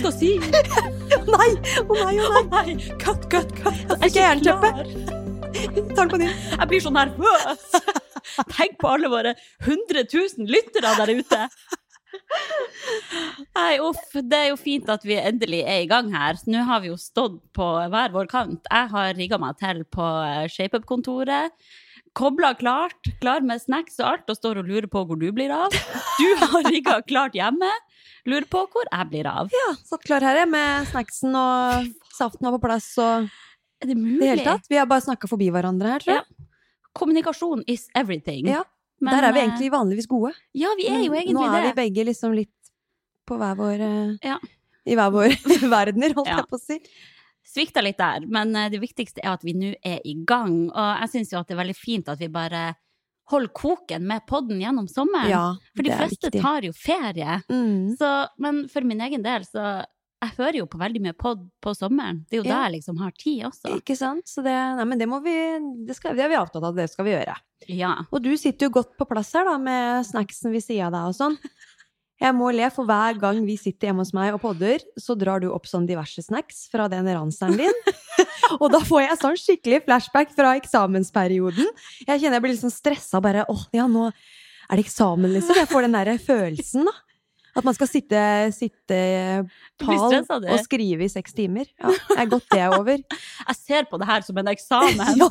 Vi skal si? Nei! Å nei, å nei! nei! Cut, cut, cut! Jeg jeg jernteppe. Ta den på ny. Jeg blir så nervøs! Tenk på alle våre 100 000 lyttere der ute! Nei, uff. Det er jo fint at vi endelig er i gang her. Nå har vi jo stått på hver vår kant. Jeg har rigga meg til på eh, ShapeUp-kontoret. Kobla klart, klar med snacks og alt, og står og lurer på hvor du blir av. Du har rigga klart hjemme. Lurer på hvor jeg blir av. Ja, satt klar her jeg, med snacksen og saften var på plass og Er det mulig? det hele tatt. Vi har bare snakka forbi hverandre her, tror jeg. Kommunikasjon is everything. Ja, Men, Der er vi eh, egentlig vanligvis gode. Ja, vi er jo egentlig det. Nå er vi begge liksom litt på hver vår eh, Ja. I hver vår verdener, holdt Ja. jeg på å si. Svikta litt der, men eh, det viktigste er at vi nå er i gang. Og jeg syns jo at det er veldig fint at vi bare holder koken med podden gjennom sommeren. Ja, For de fleste viktig. tar jo ferie. Mm. Så, men for min egen del, så jeg hører jo på veldig mye pod på sommeren. Det er jo Ja. da jeg liksom har tid også. Ikke sant? Så det, nei, men det må vi det, skal, det er vi avtalt av, det skal vi gjøre. Ja. Og du sitter jo godt på plass her, da, med snacksen ved sida av deg og sånn. Jeg må le, for hver gang vi sitter hjemme hos meg og podder, så drar du opp sånn diverse snacks fra den ranseren din. og da får jeg sånn skikkelig flashback fra eksamensperioden. Jeg kjenner jeg blir litt sånn stressa bare. Åh, ja, nå er det eksamen, liksom. Jeg får den derre følelsen, da. At man skal sitte, sitte pal og skrive i seks timer. Ja, er godt det er over. Jeg ser på det her som en eksamen. ja.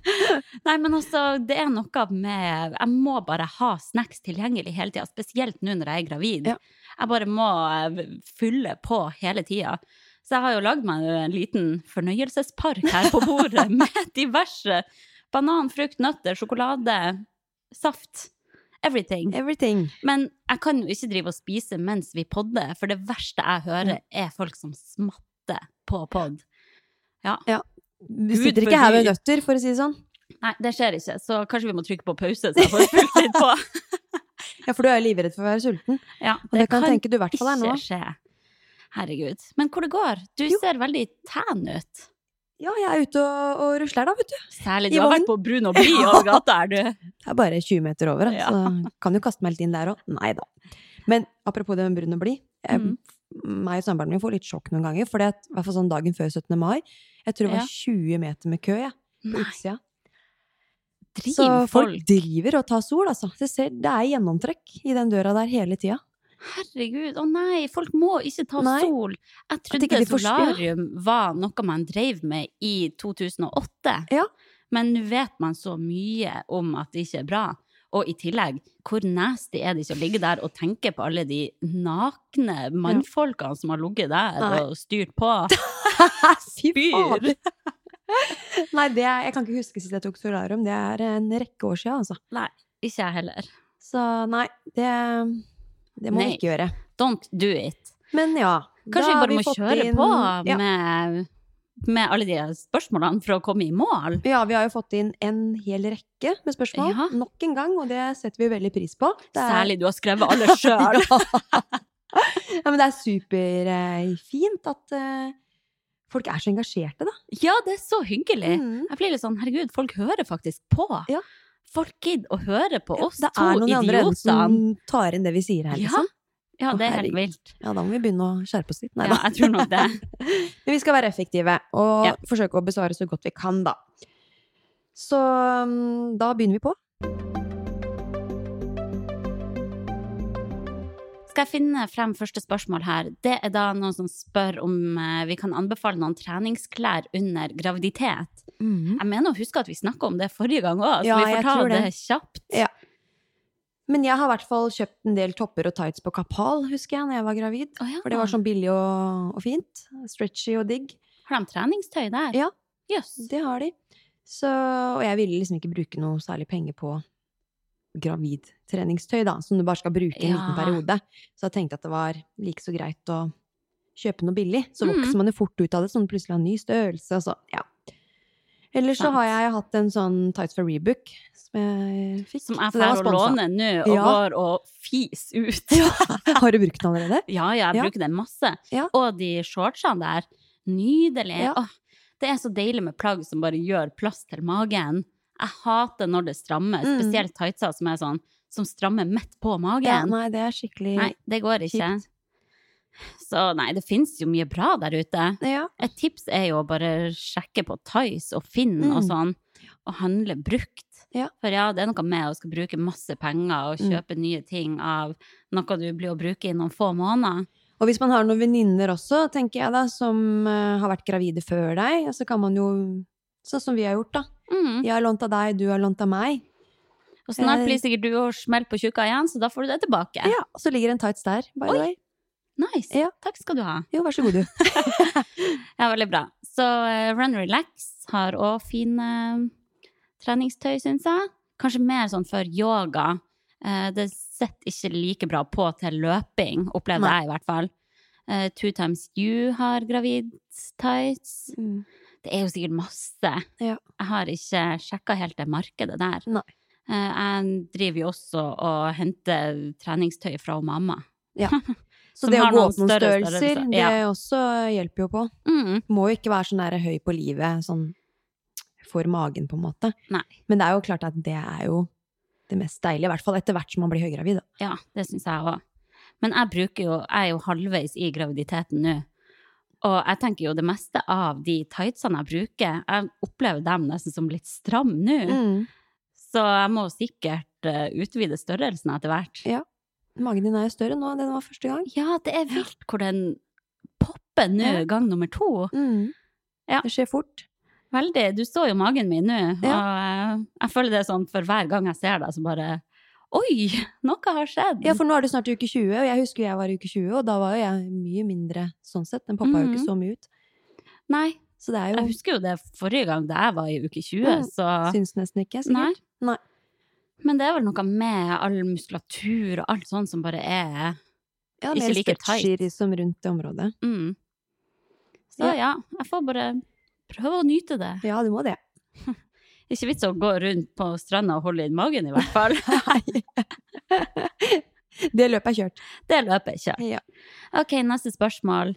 Nei, men altså, det er noe med Jeg må bare ha snacks tilgjengelig hele tida, spesielt nå når jeg er gravid. Ja. Jeg bare må eh, fylle på hele tida. Så jeg har jo lagd meg en liten fornøyelsespark her på bordet med diverse banan, frukt, nøtter, sjokolade, saft. Everything. Everything. Men jeg kan jo ikke drive og spise mens vi podder, for det verste jeg hører, er folk som smatter på pod. Du sitter ikke her med nøtter, for å si det sånn. Nei, det skjer ikke, så kanskje vi må trykke på pause, så jeg får fulgt litt på. Ja, for du er jo livredd for å være sulten. Ja, Og det, kan tenke du i hvert fall er nå. Herregud. Men hvor det går? Du Jo. ser veldig tan ut. Ja, jeg er ute og, og rusler da, vet du. Særlig I du har vogn. vært på Brun og blid over gata er du. Det er bare 20 meter over, Ja. så kan jo kaste meg litt inn der òg. Nei da. Men apropos det med brun og blid. jeg- Mhm. Meg og samboeren min får litt sjokk noen ganger. For i hvert fall sånn dagen før 17. mai. Jeg tror det var Ja. 20 meter med kø, jeg. På utsida. driv Så folk folk. driver og tar sol, altså. Det, ser, det er gjennomtrekk i den døra der hele tida. Herregud, å nei, folk må ikke ta Nei. sol. Jeg trodde jeg solarium var noe man drev med i 2008. Ja. Men nå vet man så mye om at det ikke er bra. Og i tillegg, hvor nasty er det ikke å ligge der og tenke på alle de nakne mannfolkene som har ligget der Nei. og styrt på? Spyr. Nei, det jeg kan ikke huske sist jeg tok solarium. Det er en rekke år siden, altså. Nei, ikke jeg heller. Så nei, det, det må Nei. vi ikke gjøre. Don't do it. Men ja. Kanskje vi bare må kjøre inn- på ja. med, med alle de spørsmålene for å komme i mål? ja, vi har jo fått inn en hel rekke med spørsmål. Ja. Nok en gang, og det setter vi veldig pris på. Det er- Særlig du har skrevet alle sjøl. ja, men det er superfint at eh, folk er så engasjerte, da. Ja, det er så hyggelig. Mm. Jeg blir litt sånn, herregud, folk hører faktisk på. Ja. Folk gidder å høre på Ja, oss det er noen andre som tar inn det vi sier her, liksom. Ja, ja det er helt vilt. Ja, da må vi begynne å skjerpe oss litt. Nei Ja, jeg tror nok det. Men vi skal være effektive, og Ja. forsøke å besvare så godt vi kan, da. Så mm, da begynner vi på. Skal jeg finne frem første spørsmål her? Det er da noen som spør om eh, vi kan anbefale noen treningsklær under graviditet. Jeg mener å huske at vi snakka om det forrige gang òg, så Ja, vi får ta det. det. kjapt. Ja. Men jeg har i hvert fall kjøpt en del topper og tights på Kapal, husker jeg, når jeg var gravid. Oh, ja. For det var sånn billig og, og fint. Stretchy og digg. Har de treningstøy der? Ja. yes. Det har de. Så, og jeg ville liksom ikke bruke noe særlig penger på gravidtreningstøy, da, som du bare skal bruke en Ja. liten periode. Så jeg tenkte at det var like så greit å kjøpe noe billig. Så Mm. vokser man jo fort ut av det, sånn plutselig har en ny størrelse, og så, ja. Ellers så har jeg hatt en sånn tights for Rebook som jeg fikk. Som jeg får å låne nå, og Ja. går og fiser ut. Har du brukt den allerede? Ja, ja, jeg Ja. bruker den masse. Ja. Og de shortsene der, Nydelig. Ja. Åh, det er så deilig med plagg som bare gjør plass til magen. Jeg hater når det strammer, Mm. spesielt tightser som er sånn, som strammer midt på magen. Ja, nei, det er skikkelig Nei, det går ikke. Kjipt. Så nei, det finnes jo mye bra der ute. Ja. Et tips er jo å bare sjekke på Tice og Finn og Mm. sånn, og handle brukt. Ja. For ja, det er noe med å skal bruke masse penger og Mm. kjøpe nye ting av noe du blir å bruke i noen få måneder. Og hvis man har noen venninner også, tenker jeg da, som eh, har vært gravide før deg, så kan man jo, sånn som vi har gjort da. Mm. Jeg har lånt av deg, du har lånt av meg. Og snart Eh. blir sikkert du og smelt på tjukka igjen, så da får du det tilbake. Ja, og så ligger en tights der, by the Oi. way. Nice. Ja. Takk skal du ha. Jo, vær så god, du. Ja, veldig bra. Så uh, Run Relax har òg fine treningstøy, syns jeg. Kanskje mer sånn for yoga. Uh, det sitter ikke like bra på til løping, opplevde jeg i hvert fall. Eh, Two Times You har gravid tights. Mm. Det er jo sikkert masse. Ja. Jeg har ikke sjekka helt det markedet der. Nei. Eh, jeg driver jo også og henter treningstøy fra mamma. Så det å gå opp noen størrelser, størrelser. det Ja. også hjelper jo på. Mm. Må jo ikke være sånn der høy på livet, sånn for magen, på en måte. Nei. Men det er jo klart at det er jo det mest deilige, i hvert fall etter hvert som man blir høygravid. Da. Ja, det syns jeg òg. Men jeg bruker jo Jeg er jo halvveis i graviditeten nå. Og jeg tenker jo det meste av de tightsene jeg bruker, jeg opplever dem nesten som litt stram nå. Mm. Så jeg må sikkert eh, utvide størrelsen etter hvert. Ja. Magen din er jo større nå enn den var første gang. Ja, det er vilt hvor den popper nå, Ja. gang nummer to. Mm. Ja. Det skjer fort. Veldig. Du så jo magen min nå, og eh, jeg føler det er sånn for hver gang jeg ser deg, så bare Oi, noe har skjedd! Ja, for nå er det snart uke 20, og jeg husker jeg var i uke 20, og da var jo jeg mye mindre sånn sett. Den poppa jo Mhm. ikke så mye ut. Nei, Så det er jeg husker jo det forrige gang da jeg var i uke 20, Mm. så Syns nesten ikke, Nei. sikkert. Nei. Men det er vel noe med all muskulatur og alt sånt som bare er Ja, Ikke mer like tight. stretchy som rundt det området. mm. Så Ja. ja, jeg får bare prøve å nyte det. Ja, du må det. Ikke vits å gå rundt på stranda og holde inn magen, i hvert fall. det løpet er kjørt. Det løpet er kjørt. Ja. Ok, neste spørsmål.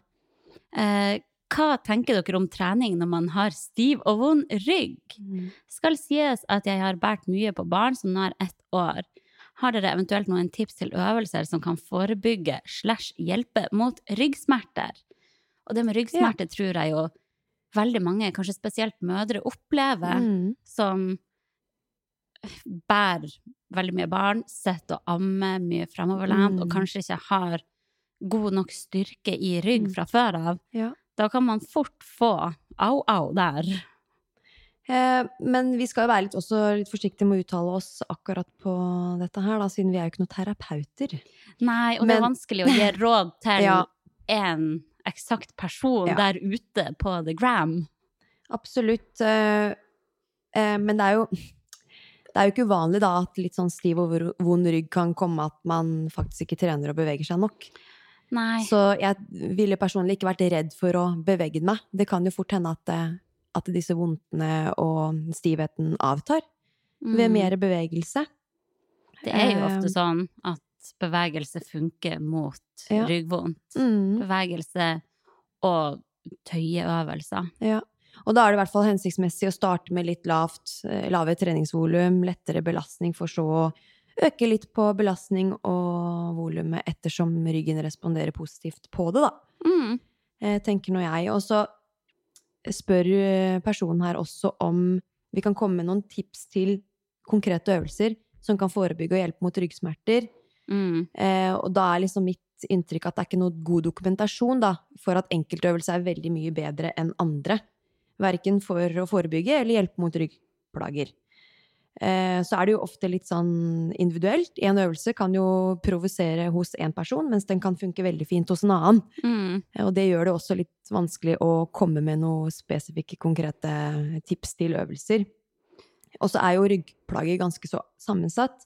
Eh, hva tenker dere om trening når man har stiv og vond rygg? Skal sies at jeg har båret mye på barn som nå er ett år. Har dere eventuelt noen tips til øvelser som kan forebygge slash hjelpe mot ryggsmerter? Og det med ryggsmerter tror jeg jo veldig mange, kanskje spesielt mødre, opplever Mm. som bærer veldig mye barn, sitter og ammer mye fremoverlent, og Mm. kanskje ikke har god nok styrke i rygg Mm. fra før av. Ja. Da kan man fort få au-au der. Eh, men vi skal jo være litt, også litt forsiktige med å uttale oss akkurat på dette her, da, siden vi er jo ikke noen terapeuter. Nei, og det er vanskelig å gi råd til Ja. Eksakt person Ja. der ute på the gram. Absolutt. eh, eh, men det er jo det er jo ikke uvanlig da at litt sånn stiv og vond rygg kan komme at man faktisk ikke trener og beveger seg nok. Nei. Så jeg ville personlig ikke vært redd for å bevege meg. Det kan jo fort hende at, det- at disse vondtene og stivheten avtar ved Mm. mer bevegelse. Det er jo Eh, ofte sånn at bevegelse funker mot Ja. ryggvondt. Mm, Bevegelse og tøyeøvelser. ja. Og da er det i hvert fall hensiktsmessig å starte med litt lavt, eh, lave treningsvolum, lettere belastning, for så å øke litt på belastning og volumet ettersom ryggen responderer positivt på det, da. Mm. eh, tenker nå jeg. Og så spør eh, personen her også om vi kan komme med noen tips til konkrete øvelser som kan forebygge og hjelpe mot ryggsmerter. Mm. Eh, og da er liksom mitt inntrykk at det er ikke noe god dokumentasjon da, for at enkeltøvelser er veldig mye bedre enn andre. Verken for å forebygge eller hjelpe mot ryggplager. Eh, så er det jo ofte litt sånn individuelt. En øvelse kan jo provosere hos én person, mens den kan funke veldig fint hos en annen. Mm. Eh, Og det gjør det også litt vanskelig å komme med noen spesifikke, konkrete tips til øvelser. Og så er jo ryggplager ganske så sammensatt.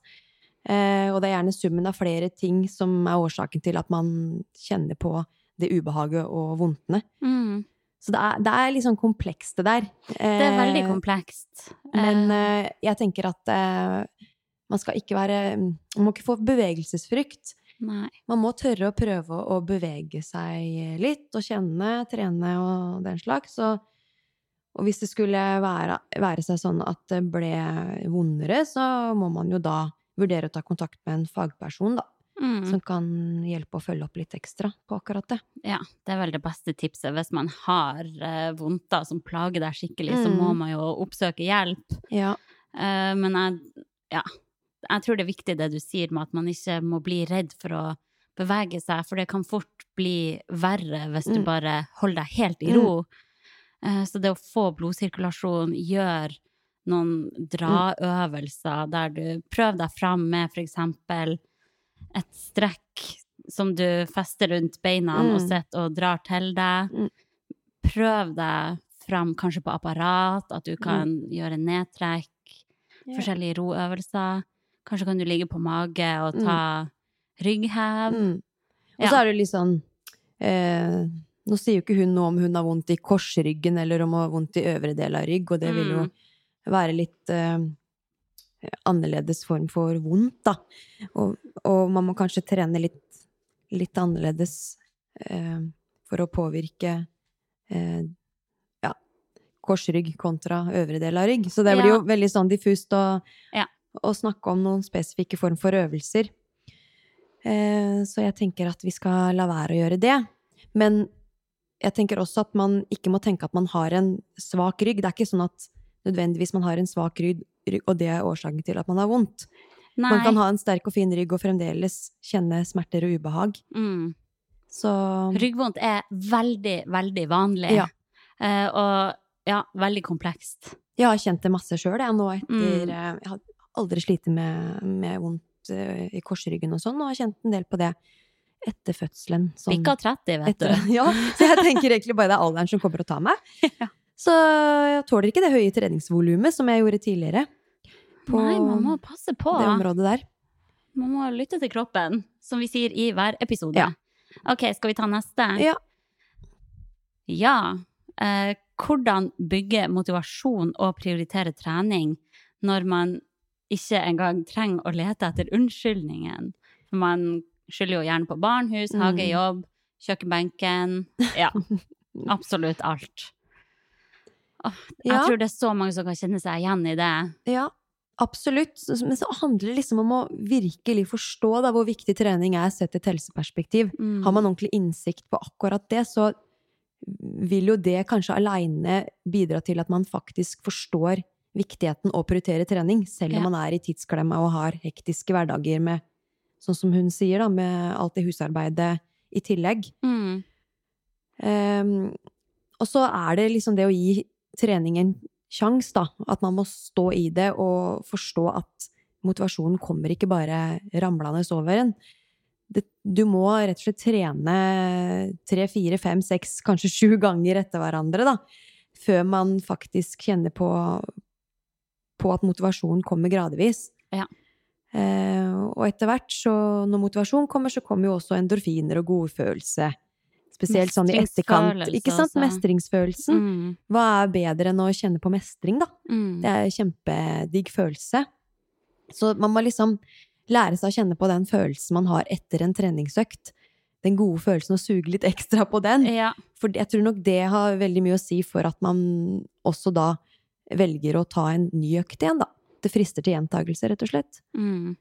Eh, og det er gjerne summen av flere ting som er årsaken til at man kjenner på det ubehaget og vondtene. Mm. Så det er, det er litt sånn komplekst, det der. Det er veldig Eh, komplekst. men Eh, jeg tenker at man skal ikke være Man må ikke få bevegelsesfrykt. nei. Man må tørre å prøve å bevege seg litt og kjenne, trene og den slags. Og, og hvis det skulle være, være seg sånn at det ble vondere, så må man jo da vurdere å ta kontakt med en fagperson, da. Mm. Som kan hjelpe å følge opp litt ekstra på akkurat det. Ja, det er vel det beste tipset. Hvis man har eh, vondter som plager deg skikkelig, så Mm. må man jo oppsøke hjelp. Ja. Eh, men jeg, ja, jeg tror det er viktig det du sier med at man ikke må bli redd for å bevege seg, for det kan fort bli verre hvis du Mm. bare holder deg helt i ro. Eh, så det å få blodsirkulasjon, gjør noen draøvelser der du prøver deg fram med eksempel et strekk som du fester rundt beina og Mm. sitter og drar til deg. Mm. Prøv deg fram kanskje på apparat, at du kan gjøre nedtrekk, forskjellige roøvelser. Kanskje kan du ligge på mage og ta rygghev. Mm. Og Ja. så er det litt sånn eh, Nå sier jo ikke hun noe om hun har vondt i korsryggen eller om hun har vondt i øvre del av rygg, og det vil jo Mm. Være litt eh, annerledes form for vondt, da. Og, og man må kanskje trene litt, litt annerledes eh, for å påvirke eh, ja, korsrygg kontra øvre del av rygg. Så det blir jo veldig sånn diffust å, Ja. å snakke om noen spesifikke form for øvelser. Eh, så jeg tenker at vi skal la være å gjøre det. Men jeg tenker også at man ikke må tenke at man har en svak rygg. Det er ikke sånn at nødvendigvis man har en svak rygg, og det er årsaken til at man har vondt. Nei. Man kan ha en sterk og fin rygg og fremdeles kjenne smerter og ubehag. mm. Så Ryggvondt er veldig, veldig vanlig. Ja. Uh, og ja, veldig komplekst. jeg har kjent det masse sjøl, jeg nå etter mm. Jeg har aldri slitt med, med vondt uh, i korsryggen og sånn, og har kjent en del på det etter fødselen. sånn Bikka 30, vet etter, du. ja, så jeg tenker egentlig bare det er alderen som kommer og tar meg. Ja. Så jeg tåler ikke det høye treningsvolumet som jeg gjorde tidligere. På Nei, man må passe på. det området der. Man må lytte til kroppen, som vi sier i hver episode. Ja. Ok, skal vi ta neste? Ja. Ja. Eh, hvordan bygge motivasjon og prioritere trening når man ikke engang trenger å lete etter unnskyldningen? For man skylder jo gjerne på barnhus, hage, hagejobb, kjøkkenbenken. Ja, absolutt alt. Jeg Ja. tror det er så mange som kan kjenne seg igjen i det. Ja, absolutt. Men så handler det liksom om å virkelig forstå da, hvor viktig trening er sett i et helseperspektiv. Mm. Har man ordentlig innsikt på akkurat det, så vil jo det kanskje aleine bidra til at man faktisk forstår viktigheten å prioritere trening, selv om Ja. man er i tidsklemma og har hektiske hverdager med, sånn som hun sier, da, med alt det husarbeidet i tillegg. Mm. Um, og så er det liksom det å gi trening en sjanse, da. At man må stå i det og forstå at motivasjonen kommer ikke bare ramlende over en. Det, du må rett og slett trene tre, fire, fem, seks, kanskje sju ganger etter hverandre, da. Før man faktisk kjenner på, på at motivasjonen kommer gradvis. Ja. Eh, og etter hvert, så når motivasjon kommer, så kommer jo også endorfiner og godfølelse. Spesielt sånn i etterkant. Ikke sant? også. Mestringsfølelsen. Mm. Hva er bedre enn å kjenne på mestring, da? Mm. Det er en kjempedigg følelse. Så man må liksom lære seg å kjenne på den følelsen man har etter en treningsøkt. Den gode følelsen, og suge litt ekstra på den. Ja. For jeg tror nok det har veldig mye å si for at man også da velger å ta en ny økt igjen, da. Det frister til gjentagelse, rett og slett. Mm.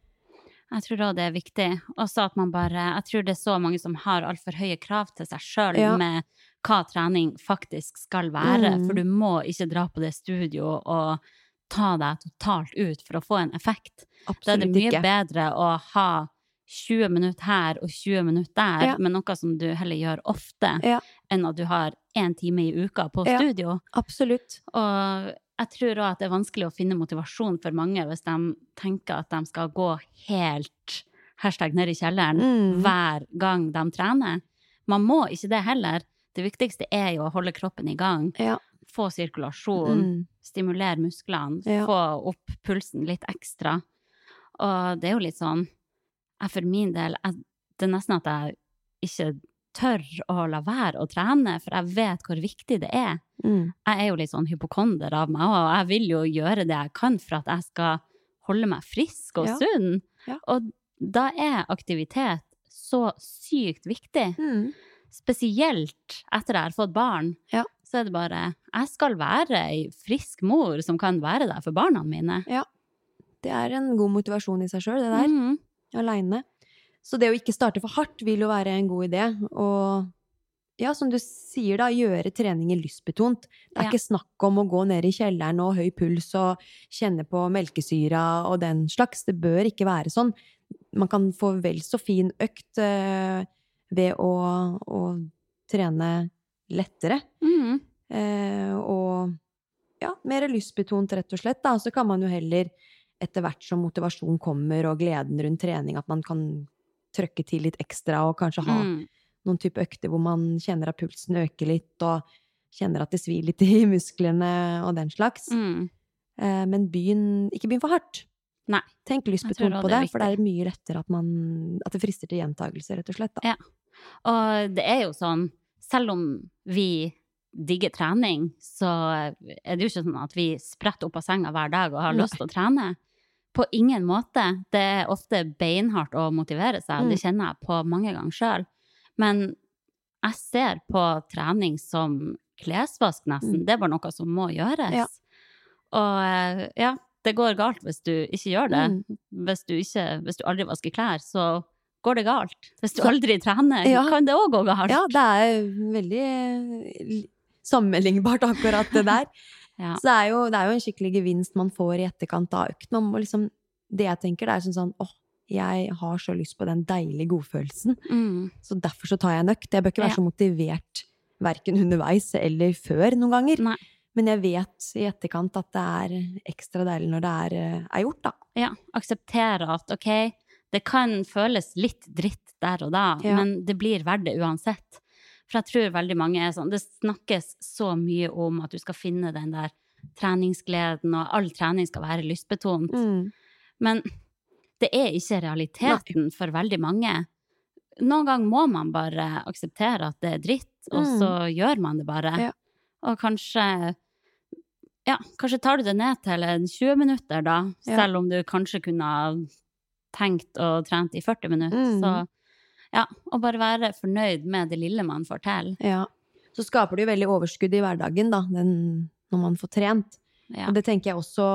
Jeg tror òg det er viktig. Også at man bare Jeg tror det er så mange som har altfor høye krav til seg sjøl Ja. med hva trening faktisk skal være. Mm. For du må ikke dra på det studio og ta deg totalt ut for å få en effekt. Da er det Absolutt mye ikke. bedre å ha 20 minutter her og 20 minutter der, Ja. men noe som du heller gjør ofte, Ja. enn at du har én time i uka på Ja. studio. Absolutt. Og jeg tror òg at det er vanskelig å finne motivasjon for mange hvis de tenker at de skal gå helt hashtag ned i kjelleren Mm. hver gang de trener. Man må ikke det heller. Det viktigste er jo å holde kroppen i gang, Ja. få sirkulasjon, Mm. stimulere musklene, Ja. få opp pulsen litt ekstra. Og det er jo litt sånn jeg For min del, jeg, det er nesten at jeg ikke tør å la være å trene, for jeg vet hvor viktig det er. Mm. Jeg er jo litt sånn hypokonder av meg, og jeg vil jo gjøre det jeg kan for at jeg skal holde meg frisk og Ja. sunn. Ja. Og da er aktivitet så sykt viktig. Mm. Spesielt etter jeg har fått barn. Ja. Så er det bare Jeg skal være ei frisk mor som kan være der for barna mine. Ja. Det er en god motivasjon i seg sjøl, det der. Mm. Aleine. Så det å ikke starte for hardt vil jo være en god idé. Og ja, som du sier, da, gjøre treninger lystbetont. Det er Ja. ikke snakk om å gå ned i kjelleren og høy puls og kjenne på melkesyra og den slags. Det bør ikke være sånn. Man kan få vel så fin økt øh, ved å, å trene lettere. Mm. Eh, og ja, mer lystbetont, rett og slett. Da. Så kan man jo heller, etter hvert som motivasjon kommer og gleden rundt trening, at man kan trøkke til litt ekstra og kanskje ha Mm. noen type økter hvor man kjenner at pulsen øker litt, og kjenner at det svir litt i musklene og den slags. Mm. Eh, men begynn, ikke begynn for hardt. Nei. Tenk lystbetont på det det, for det er mye lettere at, man, at det frister til gjentagelse, rett og slett. Da. Ja. Og det er jo sånn, selv om vi digger trening, så er det jo ikke sånn at vi spretter opp av senga hver dag og har Nei. lyst til å trene. På ingen måte. Det er ofte beinhardt å motivere seg, Mm. det kjenner jeg på mange ganger sjøl. Men jeg ser på trening som klesvask, nesten. Mm. Det er bare noe som må gjøres. Ja. Og eh, ja, det går galt hvis du ikke gjør det. Mm. Hvis, du ikke, hvis du aldri vasker klær, så går det galt. Hvis du aldri trener, Ja. kan det òg gå galt. Ja, det er veldig sammenlignbart, akkurat det der. Ja. Så det er, jo, det er jo en skikkelig gevinst man får i etterkant av økt. Man må liksom, det jeg tenker, det er sånn sånn åh, jeg har så lyst på den deilige godfølelsen, Mm. så derfor så tar jeg en økt. Jeg bør ikke være så motivert verken underveis eller før noen ganger. Nei. Men jeg vet i etterkant at det er ekstra deilig når det er, eh, er gjort, da. ja. Akseptere at ok, det kan føles litt dritt der og da, Ja. men det blir verdt det uansett. For jeg tror veldig mange er sånn Det snakkes så mye om at du skal finne den der treningsgleden, og all trening skal være lystbetont. Mm. Men det er ikke realiteten for veldig mange. Noen ganger må man bare akseptere at det er dritt, og Mm. så gjør man det bare. Ja. Og kanskje Ja, kanskje tar du det ned til 20 minutter, da, Ja. selv om du kanskje kunne ha tenkt og trent i 40 minutter. Mm. Så ja, og bare være fornøyd med det lille man får til. Ja. Så skaper det jo veldig overskudd i hverdagen, da, den, når man får trent. Ja. Og det tenker jeg også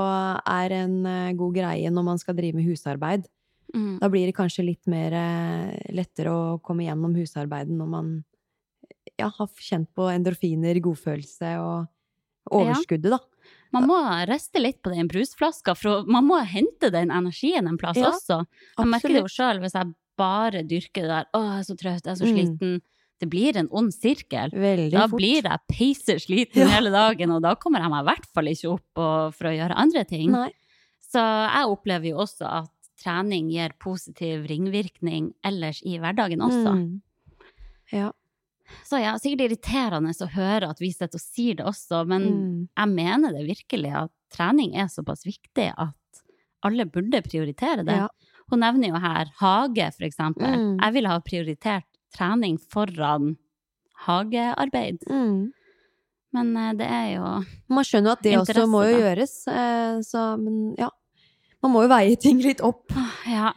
er en eh, god greie når man skal drive med husarbeid. Mm. Da blir det kanskje litt mer eh, lettere å komme gjennom husarbeidet når man ja, har kjent på endorfiner, godfølelse og overskuddet, da. Man må riste litt på den brusflaska, for man må hente den energien en plass Ja, også. Jeg merker det jo sjøl hvis jeg bare dyrker det der 'Å, jeg er så trøtt, jeg er så Mm. sliten'. Det blir en ond sirkel. Veldig Da fort. blir jeg peisesliten Ja. hele dagen, og da kommer jeg meg i hvert fall ikke opp og, for å gjøre andre ting. Nei. Så jeg opplever jo også at trening gir positiv ringvirkning ellers i hverdagen også. Mm. Ja. Så ja, sikkert irriterende å høre at vi sitter og sier det også, men Mm. jeg mener det virkelig at trening er såpass viktig at alle burde prioritere det. Ja. Hun nevner jo her hage, for eksempel. Mm. Jeg ville ha prioritert trening foran hagearbeid. Mm. Men eh, det er jo Man skjønner at det også må jo gjøres, eh, så men ja. Man må jo veie ting litt opp. Ja.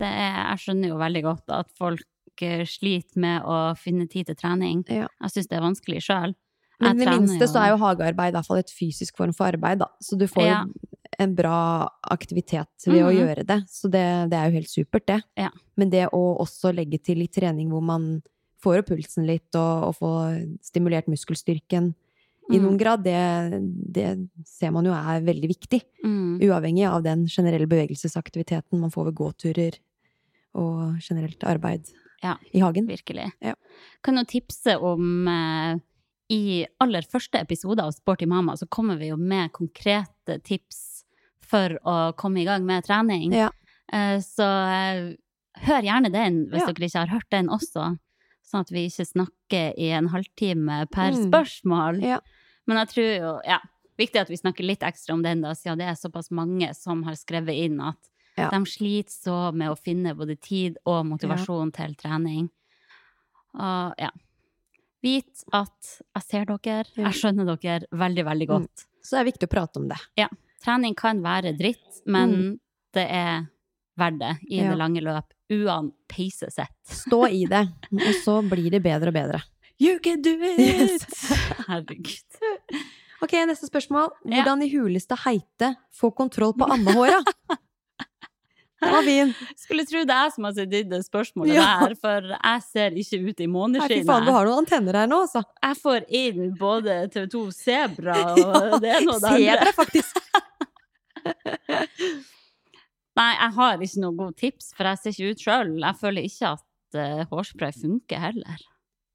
Det er, jeg skjønner jo veldig godt at folk eh, sliter med å finne tid til trening. Ja. Jeg syns det er vanskelig sjøl. Men i det minste jo- så er jo hagearbeid i hvert fall et fysisk form for arbeid, da. Så du får Ja. jo en bra aktivitet ved å Mhm. gjøre det. Så det, det er jo helt supert, det. Ja. Men det å også legge til litt trening hvor man får opp pulsen litt, og, og får stimulert muskelstyrken i Mm. noen grad, det, det ser man jo er veldig viktig. Mm. Uavhengig av den generelle bevegelsesaktiviteten man får ved gåturer og generelt arbeid Ja. i hagen. Virkelig. Ja. Kan du tipse om eh, I aller første episode av Sporty mamma så kommer vi jo med konkrete tips for å komme i gang med trening. Ja. Eh, så eh, hør gjerne den hvis Ja. dere ikke har hørt den også. Sånn at vi ikke snakker i en halvtime per Mm. spørsmål. Ja. Men jeg tror jo, ja, viktig at vi snakker litt ekstra om den, da, siden det er såpass mange som har skrevet inn at Ja. de sliter så med å finne både tid og motivasjon til trening. Og ja. Vit at jeg ser dere, jeg skjønner dere veldig, veldig Mm. godt. Så det er viktig å prate om det. Trening kan være dritt, men Mm. det er verdt det i Ja. det lange løp. Uan peise sett. Stå i det, og så blir det bedre og bedre. You can do it! Yes. Herregud. Ok, neste spørsmål. Hvordan i huleste heite få kontroll på ammehåra? Den var fin. Skulle tro det er som har stilt det spørsmålet Ja. der, for jeg ser ikke ut i måneskinnet. fy faen, du har noen antenner her nå, altså. Jeg får inn både TV2 Sebra og det ene og det andre. Sebra, faktisk. Nei, jeg har ikke noe godt tips, for jeg ser ikke ut sjøl. Jeg føler ikke at uh, hårspray funker heller.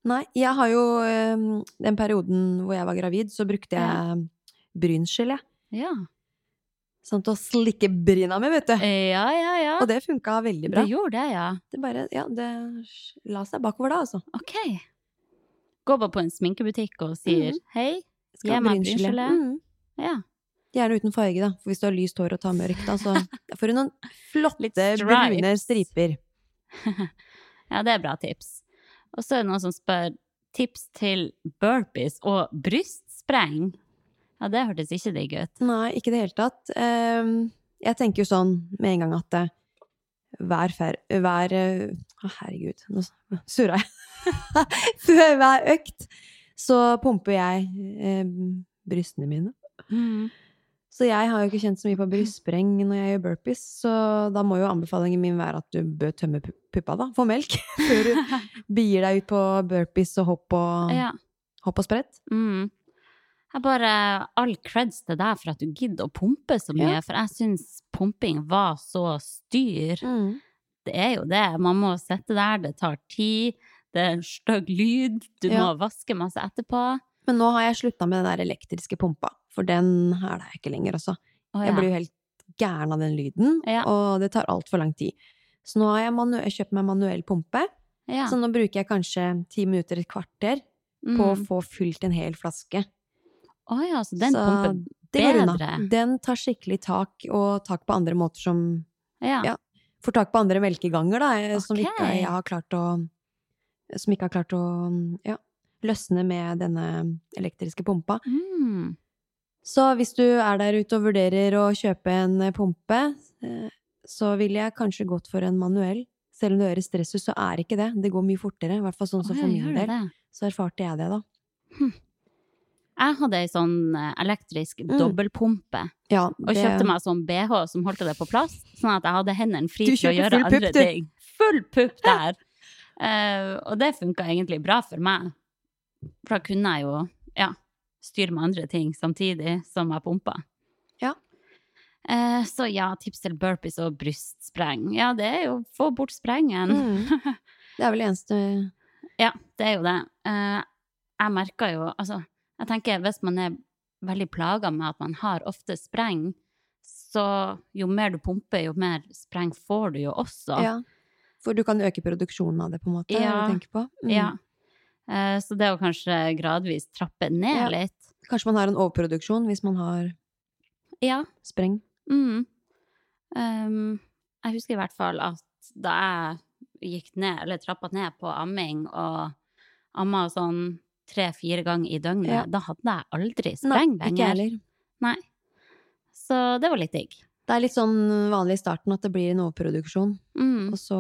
Nei, jeg har jo um, Den perioden hvor jeg var gravid, så brukte Ja. jeg brynsgelé. Ja. Sånn til å slikke bryna med, vet du. Ja, ja, ja. Og det funka veldig bra. Det gjorde det, ja. Det bare, ja, det la seg bakover da, altså. OK. Går bare på en sminkebutikk og sier Mhm. hei. Gi meg brynsgelé. Mm. Ja. Gjerne uten farge, da. For hvis du har lyst hår og tar mørkt, da, så får du noen flotte brune striper. ja, det er bra tips. Og så er det noen som spør tips til burpees og brystspreng. Ja, det hørtes ikke digg ut. Nei, ikke i det hele tatt. Ehm, jeg tenker jo sånn med en gang at eh, hver fer... Hver eh, Å, herregud, nå surra jeg. Før hver økt så pumper jeg eh, brystene mine. Mm. Så jeg har jo ikke kjent så mye på brystspreng når jeg gjør burpees, så da må jo anbefalingen min være at du bør tømme pu- puppa, da. Få melk. Før du begir deg ut på burpees og hopp og, Ja. hopp og sprett. Mm. Jeg bare All creds til deg for at du gidder å pumpe så mye, Ja. for jeg syns pumping var så styr. Det er jo det. Man må sitte der, det tar tid, det er en stygg lyd, du Ja. må vaske masse etterpå. Men nå har jeg slutta med den der elektriske pumpa, for den er det ikke lenger, også. Oh, ja. Jeg blir jo helt gæren av den lyden, Ja. og det tar altfor lang tid. Så nå har jeg, jeg kjøpt meg manuell pumpe, ja. så nå bruker jeg kanskje ti minutter, et kvarter, på å Mm. få fylt en hel flaske. Å ja, så den så pumper det går bedre. Den tar skikkelig tak, og tak på andre måter som Ja. Ja. Får tak på andre melkeganger, da, okay. som ikke jeg har klart å Som ikke har klart å ja, løsne med denne elektriske pumpa. Mm. Så hvis du er der ute og vurderer å kjøpe en eh, pumpe, eh, så ville jeg kanskje gått for en manuell. Selv om det høres stress ut, så er ikke det. Det går mye fortere. I hvert fall sånn som så for min del. Så erfarte jeg det, da. Jeg hadde ei sånn eh, elektrisk Mm. dobbeltpumpe, Ja, og kjøpte meg sånn BH som holdt det på plass, sånn at jeg hadde hendene fri til å gjøre andre ting. Full pupp der! Uh, og det funka egentlig bra for meg. For da kunne jeg jo ja, styre med andre ting samtidig som jeg pumpa. Ja. Eh, så ja, tips til burpees og brystspreng. Ja, det er jo få bort sprengen. mm. Det er vel det eneste Ja, det er jo det. Eh, jeg merker jo Altså, jeg tenker hvis man er veldig plaga med at man har ofte spreng, så jo mer du pumper, jo mer spreng får du jo også. Ja. For du kan øke produksjonen av det, på en måte, Ja. du på? Mm. Ja. Eh, så det å kanskje gradvis trappe ned Ja. litt. Kanskje man har en overproduksjon hvis man har Ja. spreng. Mm. Um, jeg husker i hvert fall at da jeg gikk ned, eller trappa ned på amming og amma sånn tre-fire ganger i døgnet, Ja. da hadde jeg aldri spreng ikke heller. Nei. Så det var litt digg. Det er litt sånn vanlig i starten at det blir en overproduksjon, Mm. og så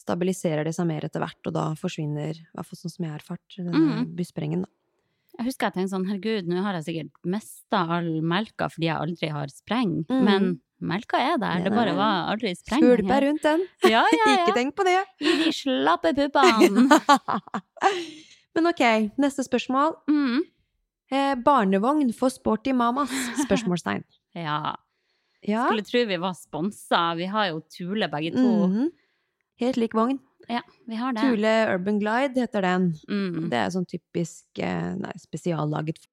stabiliserer det seg mer etter hvert, og da forsvinner, i hvert fall sånn som jeg har erfart, denne Mm. bussprengen, da. Jeg husker jeg tenkte sånn, herregud, nå har jeg sikkert mista all melka fordi jeg aldri har spreng. Mm. Men melka er der, det er bare var aldri spreng. Skvulpa rundt den! Ja, ja, ja. Ikke tenk på det! I de slappe puppene. Men ok, neste spørsmål. Mm. Eh, barnevogn for sporty mamas? Spørsmålstegn. Ja. Ja. Skulle tro vi var sponsa. Vi har jo Tule begge to. Mhm. Helt lik vogn. Ja, vi har det. Tule Urban Glide heter den. Mm. Det er sånn typisk eh, nei, spesiallaget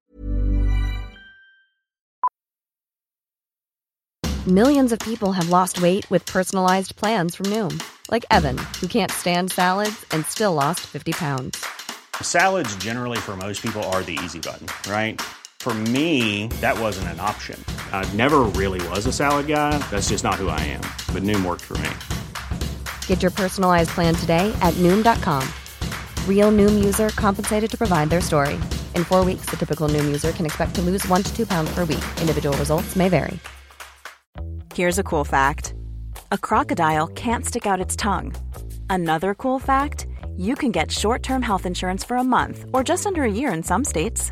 Millions of people have lost weight with personalized plans from Noom, like Evan, who can't stand salads and still lost 50 pounds. Salads, generally, for most people, are the easy button, right? For me, that wasn't an option. I never really was a salad guy. That's just not who I am. But Noom worked for me. Get your personalized plan today at Noom.com. Real Noom user compensated to provide their story. In four weeks, the typical Noom user can expect to lose one to two pounds per week. Individual results may vary. Here's a cool fact a crocodile can't stick out its tongue. Another cool fact you can get short term health insurance for a month or just under a year in some states.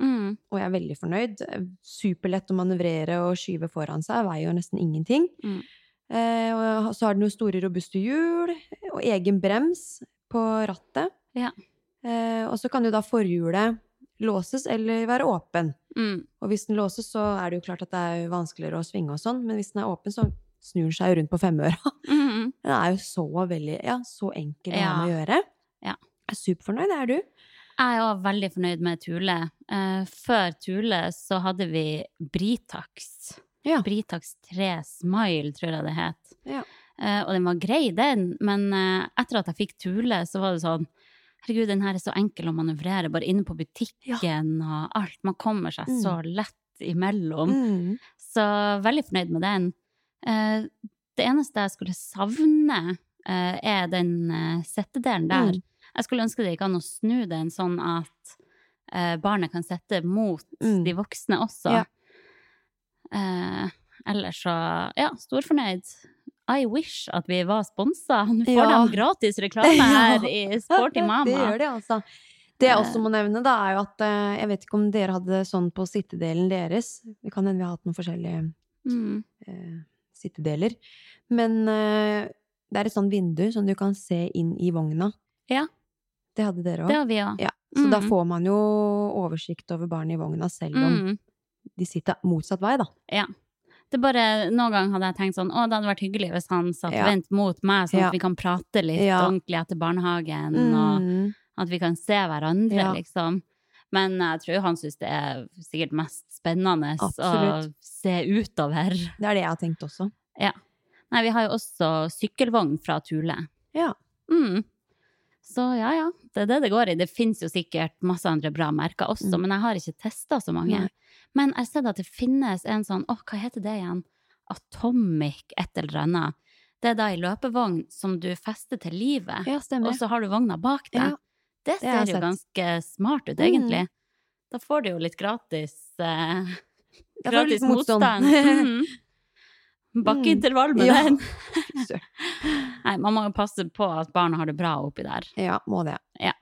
Mm. og jeg er veldig fornøyd. Superlett å manøvrere og skyve foran seg, veier jo nesten ingenting. Mm. Eh, og så har den jo store, robuste hjul, og egen brems på rattet. Ja. Eh, og så kan jo da forhjulet låses eller være åpen. Mm. Og hvis den låses, så er det jo klart at det er vanskeligere å svinge og sånn, men hvis den er åpen, så snur den seg rundt på femøra. Mm. Den er jo så veldig, ja, så enkel Ja. å gjøre. Ja. Jeg er superfornøyd, er du? Jeg er òg veldig fornøyd med Thule. Eh, før Thule så hadde vi Britax. Ja. Britax 3 Smile, tror jeg det het. Ja. Eh, og den var grei, den, men eh, etter at jeg fikk Thule, så var det sånn Herregud, den her er så enkel å manøvrere, bare inne på butikken og alt. Man kommer seg Mm. så lett imellom. Mm. Så veldig fornøyd med den. Det eneste jeg skulle savne, er den settedelen der. Mm. Jeg skulle ønske det gikk an å snu den sånn at eh, barnet kan sette mot Mm. de voksne også. Ja. Eh, ellers så, ja, storfornøyd. I wish at vi var sponsa. Nå får Ja. de gratis reklame her i Sporty Mama. Det gjør de, altså. Det jeg Eh. også må nevne, da, er jo at eh, jeg vet ikke om dere hadde sånn på sittedelen deres. Det kan hende vi har hatt noen forskjellige Mm. eh, sittedeler. Men eh, det er et sånt vindu som du kan se inn i vogna. Ja. Det hadde dere Det òg. har vi òg. Ja. Så da Mm. får man jo oversikt over barnet i vogna, selv om Mm. de sitter motsatt vei, da. Ja. Det bare, Noen ganger hadde jeg tenkt sånn Å, det hadde vært hyggelig hvis han satt Ja. vendt mot meg, sånn Ja. at vi kan prate litt ordentlig etter barnehagen, og Mm. at vi kan se hverandre, liksom. Men jeg tror han syns det er sikkert mest spennende å se utover. Det er det jeg har tenkt også. Ja. Nei, vi har jo også sykkelvogn fra Thule. Ja. Mm. Så ja, ja. Det er det det går i. Det fins jo sikkert masse andre bra merker også, Mm. men jeg har ikke testa så mange. Nei. Men jeg har sett at det finnes en sånn, åh, hva heter det igjen? Atomic et eller annet. Det er da ei løpevogn som du fester til livet, Ja, og så har du vogna bak deg. Ja, det ser det jo ganske smart ut, Mm. egentlig. Da får du jo litt gratis eh, Gratis motstand. motstand. Mm. Bakkeintervall med Ja. den. Nei, man må jo passe på at barna har det bra oppi der. Ja, må det. Ja.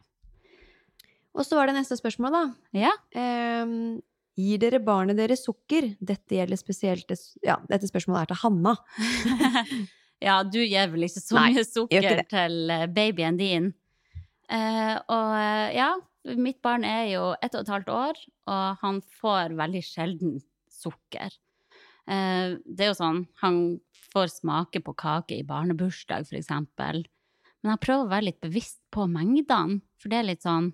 Og så var det neste spørsmål, da. Ja. Um, gir dere barnet deres sukker? Dette gjelder spesielt Ja, dette spørsmålet er til Hanna. ja, du gir vel ikke så mye sukker til eh, babyen din. Uh, og eh, ja, mitt barn er jo ett og et halvt år, og han får veldig sjelden sukker. Eh, det er jo sånn, han får smake på kake i barnebursdag, eksempel. Men jeg prøver å være litt bevisst på mengdene, for det er litt sånn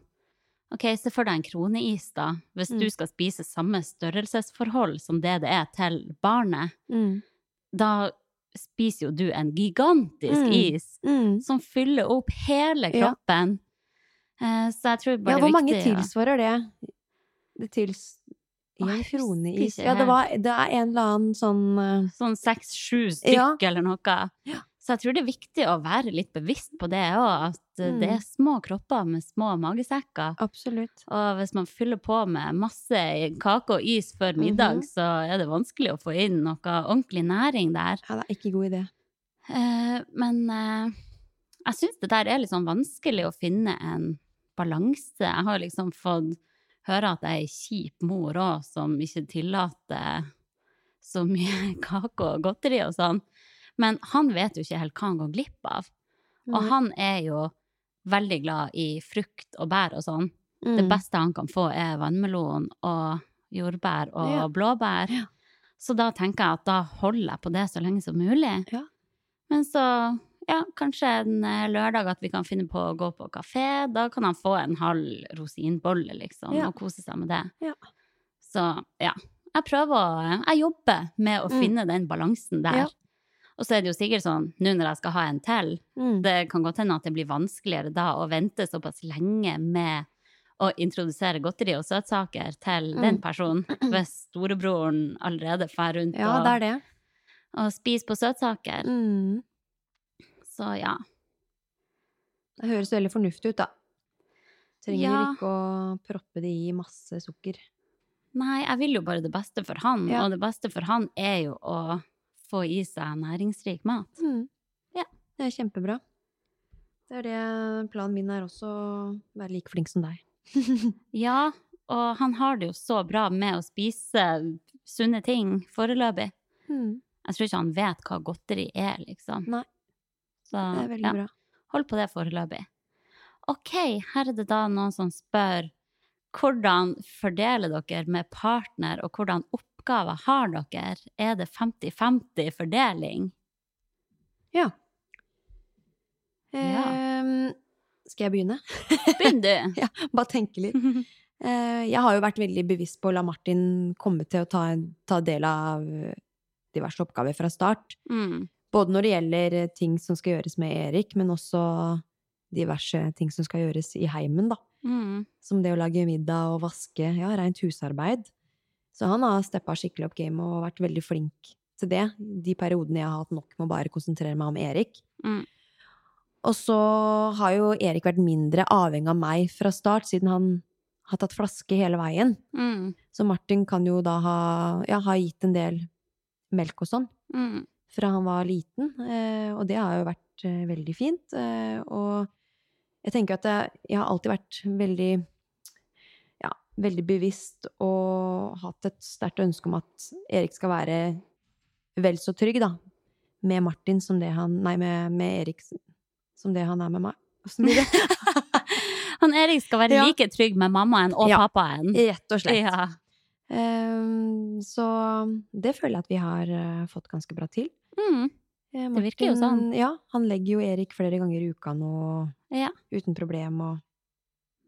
Ok, se for deg en kroneis, da. Hvis Mm. du skal spise samme størrelsesforhold som det det er til barnet, da spiser jo du en gigantisk Mm. is Mm. som fyller opp hele kroppen. Ja. så jeg tror bare Ja, det hvor viktig mange hvor mange tilsvarer det? Det tils... En krone i Ja, det, var, det er en eller annen sånn eh, Sånn seks-sju stykk Ja. eller noe. Ja. Så jeg tror det er viktig å være litt bevisst på det òg, at Mm. det er små kropper med små magesekker. Absolutt. Og hvis man fyller på med masse kake og is før middag, Mhm. så er det vanskelig å få inn noe ordentlig næring der. Ja, det er ikke god idé. Uh, men uh, jeg syns det der er litt sånn vanskelig å finne en balanse. Jeg har liksom fått høre at jeg er ei kjip mor òg, som ikke tillater så mye kake og godteri og sånn. Men han vet jo ikke helt hva han går glipp av. Og mm. han er jo veldig glad i frukt og bær og sånn. Mm. Det beste han kan få, er vannmelon og jordbær og Ja. blåbær. Ja. Så da tenker jeg at da holder jeg på det så lenge som mulig. Ja. Men så, ja, kanskje en eh, lørdag at vi kan finne på å gå på kafé. Da kan han få en halv rosinbolle, liksom, Ja. og kose seg med det. Ja. Så ja, jeg prøver å Jeg jobber med å Mm. finne den balansen der. Ja. Og så er det jo sikkert sånn, nå når jeg skal ha en til, Mm. det kan godt hende at det blir vanskeligere da å vente såpass lenge med å introdusere godteri og søtsaker til Mm. den personen, hvis storebroren allerede drar rundt Ja, og, det det. og spiser på søtsaker. Mm. Så ja. Det høres veldig fornuftig ut, da. Trenger Ja. ikke å proppe det i masse sukker. Nei, jeg vil jo bare det beste for han, Ja. og det beste for han er jo å få i seg næringsrik mat. Mm. Ja. Det er kjempebra. Det er det planen min er også, å være like flink som deg. Ja, og han har det jo så bra med å spise sunne ting foreløpig. Mm. Jeg tror ikke han vet hva godteri er, liksom. Nei. Så, ja. bra. Hold på det foreløpig. Ok, her er det da noen som spør hvordan fordeler dere med partner, og hvordan oppgaver har dere? Er det 50-50 fordeling? Ja. Ja. Ehm, skal jeg begynne? Begynn du! Ja, bare tenke litt. Eh, jeg har jo vært veldig bevisst på å la Martin komme til å ta, ta del av diverse oppgaver fra start. Mm. Både når det gjelder ting som skal gjøres med Erik, men også diverse ting som skal gjøres i heimen, da. Mm. Som det å lage middag og vaske, ja, rent husarbeid. Så han har steppa skikkelig opp gamet og vært veldig flink til det. De periodene jeg har hatt nok med å bare konsentrere meg om Erik. Mm. Og så har jo Erik vært mindre avhengig av meg fra start, siden han har tatt flaske hele veien. Mm. Så Martin kan jo da ha, ja, ha gitt en del melk og sånn Mm. Fra han var liten, eh, og det har jo vært eh, veldig fint. Eh, og jeg tenker at jeg, jeg har alltid vært veldig ja, veldig bevisst og hatt et sterkt ønske om at Erik skal være vel så trygg, da, med Martin som det han Nei, med, med Erik som det han er med meg. Åssen blir det? Han Erik skal være Ja. like trygg med mammaen og Ja. pappaen. Rett og slett. Ja. Eh, så det føler jeg at vi har eh, fått ganske bra til. Mm. Martin, Det virker jo sånn. Ja, han legger jo Erik flere ganger i uka nå, ja, uten problem, og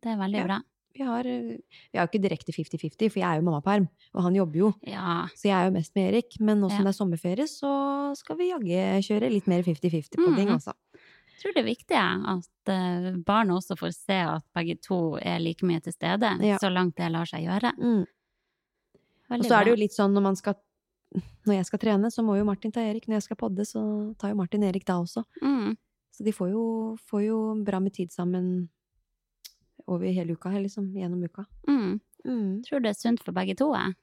det er veldig Ja. bra. vi har, eh, vi har jo ikke direkte 50-50, for jeg er jo mammaperm, og han jobber jo, Ja. så jeg er jo mest med Erik. Men nå som det er sommerferie, så skal vi jaggu kjøre litt mer 50-50 på ting, Mhm. altså. Jeg tror det er viktig at eh, barna også får se at begge to er like mye til stede, så langt det lar seg gjøre. Mm. Og så er det jo litt sånn når man skal Når jeg skal trene, så må jo Martin ta Erik. Når jeg skal podde, så tar jo Martin Erik da også. mm. Så de får jo, får jo bra med tid sammen over hele uka, liksom gjennom uka. Mm. Mm. Tror det er sunt for begge to, jeg.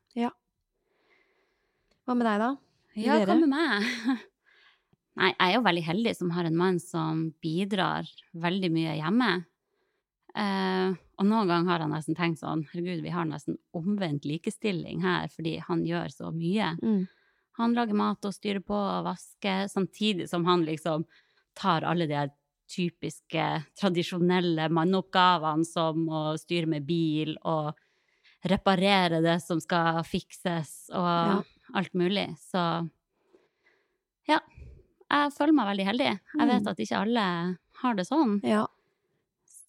Hva med deg, da? Ja, Dere? hva med meg? Nei, jeg er jo veldig heldig som har en mann som bidrar veldig mye hjemme. Eh, og noen ganger har han nesten tenkt sånn, herregud, vi har nesten omvendt likestilling her, fordi han gjør så mye. Mm. Han lager mat og styrer på og vasker, samtidig som han liksom tar alle de typiske, tradisjonelle manneoppgavene som å styre med bil og reparere det som skal fikses og Ja. alt mulig. Så ja, jeg føler meg veldig heldig. Jeg vet Mm. at ikke alle har det sånn. Ja.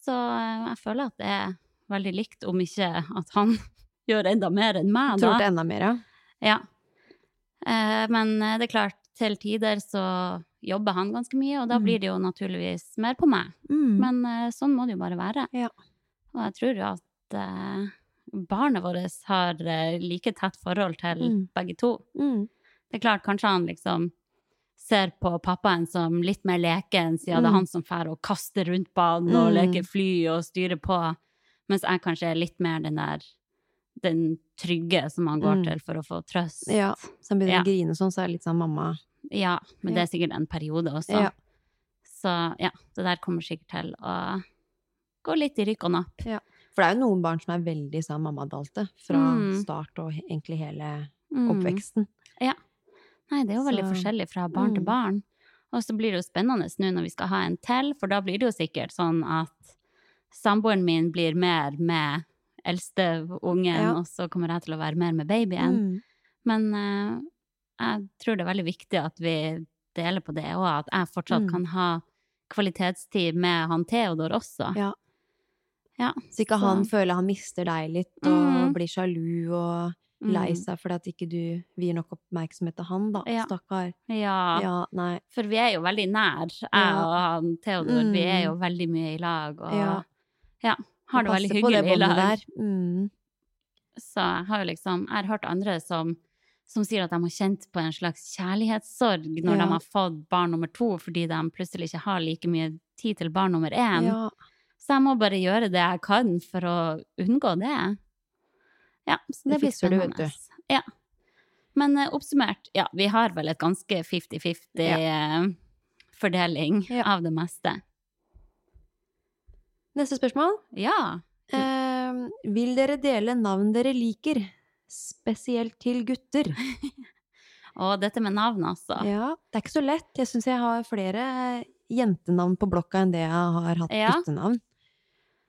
Så eh, jeg føler at det er veldig likt, om ikke at han gjør enda mer enn meg, Tror det enda mer, ja. Ja. Eh, men eh, det er klart, til tider så jobber han ganske mye, og da Mm. blir det jo naturligvis mer på meg. Mm. Men eh, sånn må det jo bare være. Ja. Og jeg tror jo at eh, barnet vårt har eh, like tett forhold til Mm. begge to. Mm. Det er klart, kanskje han liksom ser på pappaen som litt mer leken, siden det er Mm. han som fær og kaster rundt banen og Mm. leker fly og styrer på, mens jeg kanskje er litt mer den der den trygge som han går Mm. til for å få trøst. Ja. Så han begynner Ja. å grine sånn, så er det litt sånn mamma Ja, men det er sikkert en periode også. Ja. Så ja, det der kommer sikkert til å gå litt i rykk og napp. For det er jo noen barn som er veldig sånn mammadalte fra Mm. start og egentlig hele Mm. oppveksten. Nei, det er jo veldig Så- forskjellig fra barn til Mm. barn. Og så blir det jo spennende nå når vi skal ha en til, for da blir det jo sikkert sånn at samboeren min blir mer med eldste ungen, Ja. og så kommer jeg til å være mer med babyen. Mm. Men uh, jeg tror det er veldig viktig at vi deler på det, og at jeg fortsatt Mm. kan ha kvalitetstid med han Theodor også. Ja. Ja, Så ikke så- han føler han mister deg litt og Mm. blir sjalu og lei Mm. seg fordi at ikke du vier nok oppmerksomhet til han, da. Ja. Stakkar. Ja, Ja, for vi er jo veldig nær, jeg Ja. og han Theodor. Vi er Mm. jo veldig mye i lag, og Ja. har det veldig på det hyggelig i lag. Mm. Så jeg har jo liksom, jeg har hørt andre som, som sier at de har kjent på en slags kjærlighetssorg når de har fått barn nummer to, fordi de plutselig ikke har like mye tid til barn nummer én. Ja. Så jeg må bare gjøre det jeg kan for å unngå det. Ja, så det, Det blir spennende. du. Ja. Men uh, oppsummert, ja, vi har vel et ganske 50-50 eh, Ja. av det meste. Neste spørsmål. Ja. Uh, vil dere dele navn dere liker? Spesielt til gutter. Og dette med navn, altså. Ja, det er ikke så lett. Jeg syns jeg har flere jentenavn på blokka enn det jeg har hatt Ja. guttenavn.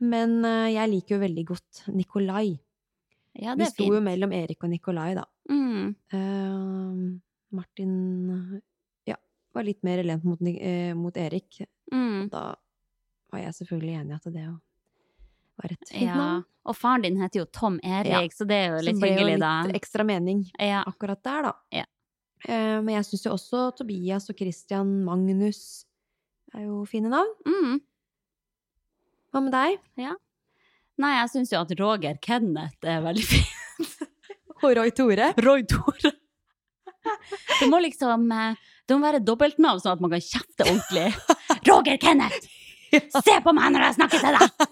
Men eh, jeg liker jo veldig godt Nikolai. Ja, Vi det er sto jo mellom Erik og Nikolai, da. Mm. Uh, Martin ja, var litt mer relent mot, eh, mot Erik. Mm. Da var jeg selvfølgelig enig i at det var et fint Ja. navn. Og faren din heter jo Tom Erik, Ja. så det er jo litt Så litt det ble jo litt da. ekstra mening Ja. akkurat der, da. Ja. Uh, men jeg syns jo også Tobias og Christian Magnus er jo fine navn. Mm. Hva med deg? Nei, jeg syns jo at Roger Kenneth er veldig fint. Og Roy Tore? Roy Tore. Det må liksom eh, Det må være dobbeltnavn, sånn at man kan kjefte ordentlig. Roger Kenneth! Se på meg når jeg snakker til deg!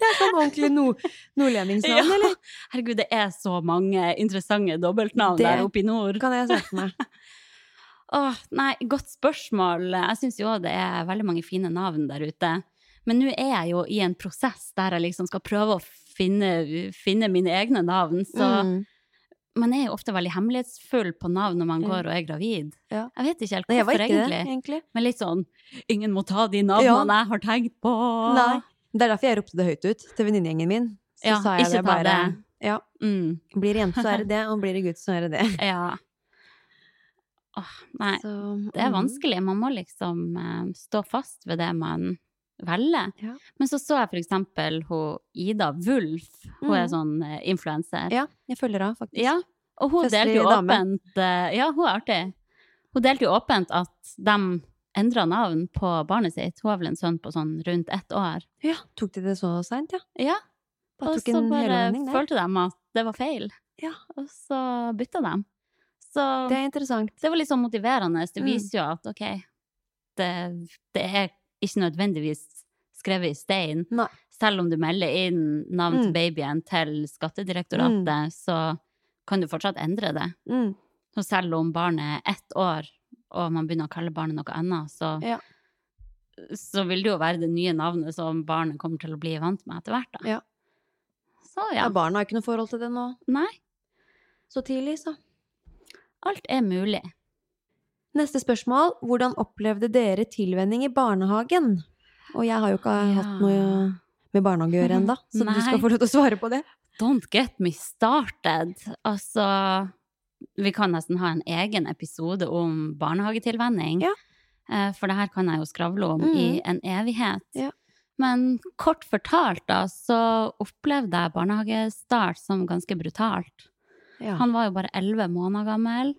Det er sånn ordentlig nord nordlendingsnavn, Ja. eller? Herregud, det er så mange interessante dobbeltnavn Det- der oppe i nord. Kan jeg sette meg. Åh, nei, godt spørsmål. Jeg syns jo det er veldig mange fine navn der ute. Men nå er jeg jo i en prosess der jeg liksom skal prøve å finne, finne mine egne navn. Så Mm. man er jo ofte veldig hemmelighetsfull på navn når man går og er gravid. Ja. Jeg vet ikke helt hvorfor, ikke egentlig. det, egentlig. Men litt sånn Ingen må ta de navnene Ja. jeg har tenkt på. Nei. Det er derfor jeg ropte det høyt ut til venninnegjengen min. Så Ja, sa jeg ikke det bare. det. Ja, Mm, blir det jente, så er det det, og blir det gutt, så er det det. ja. Åh, nei, Så, det er mm. vanskelig. Man må liksom uh, stå fast ved det man velger. Ja. Men så så jeg for eksempel hun Ida Wulf. Hun er Mm. sånn uh, influenser. Ja, jeg følger av, faktisk. Ja, og hun Festlig delte jo dame. åpent eh, Ja, hun er artig. Hun delte jo åpent at de endra navn på barnet sitt. Hun har vel en sønn på sånn rundt ett år. Ja, tok de det så seint, ja? Ja, og så bare følte de at det var feil. Ja. Og så bytta de. Så Det det, er interessant. Det var litt sånn motiverende. Det Mm. viser jo at ok, det, det er ikke nødvendigvis skrevet i stein. Nei. Selv om du melder inn navn til Mm. babyen til Skattedirektoratet, så kan du fortsatt endre det. Mm. Og selv om barnet er ett år, og man begynner å kalle barnet noe annet, så, Ja. så vil det jo være det nye navnet som barnet kommer til å bli vant med etter hvert. Ja. Så Ja. ja. barna har ikke noe forhold til det nå. Nei, Så tidlig, så. alt er mulig. Neste spørsmål. Hvordan opplevde dere tilvenning i barnehagen? Og jeg har jo ikke Ja. hatt noe med barnehage å gjøre ennå, så Nei. du skal få lov til å svare på det. Don't get me started. Altså, vi kan nesten ha en egen episode om barnehagetilvenning. Ja. Eh, For det her kan jeg jo skravle om mm. i en evighet. Ja. Men kort fortalt, da, så opplevde jeg barnehagestart som ganske brutalt. Ja. Han var jo bare elleve måneder gammel.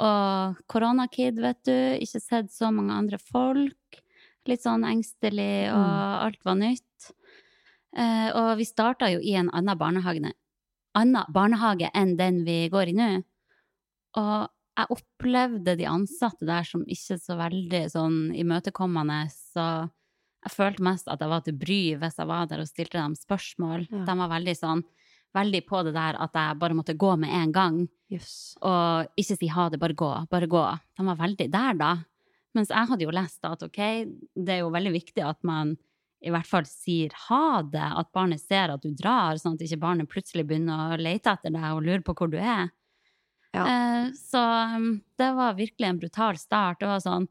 Og koronakid, vet du. Ikke sett så mange andre folk. Litt sånn engstelig, og Mm. alt var nytt. Eh, og vi starta jo i en annen barnehage, annen barnehage enn den vi går i nå. Og jeg opplevde de ansatte der som ikke så veldig sånn imøtekommende. Så jeg følte mest at jeg var til bry hvis jeg var der og stilte dem spørsmål. Ja. De var veldig sånn veldig på det der at jeg bare måtte gå med en gang. Yes. Og ikke si ha det, bare gå, bare gå. De var veldig der, da. Mens jeg hadde jo lest at ok, det er jo veldig viktig at man i hvert fall sier ha det, at barnet ser at du drar, sånn at ikke barnet plutselig begynner å lete etter deg og lure på hvor du er. Ja. Eh, så um, det var virkelig en brutal start. Det var sånn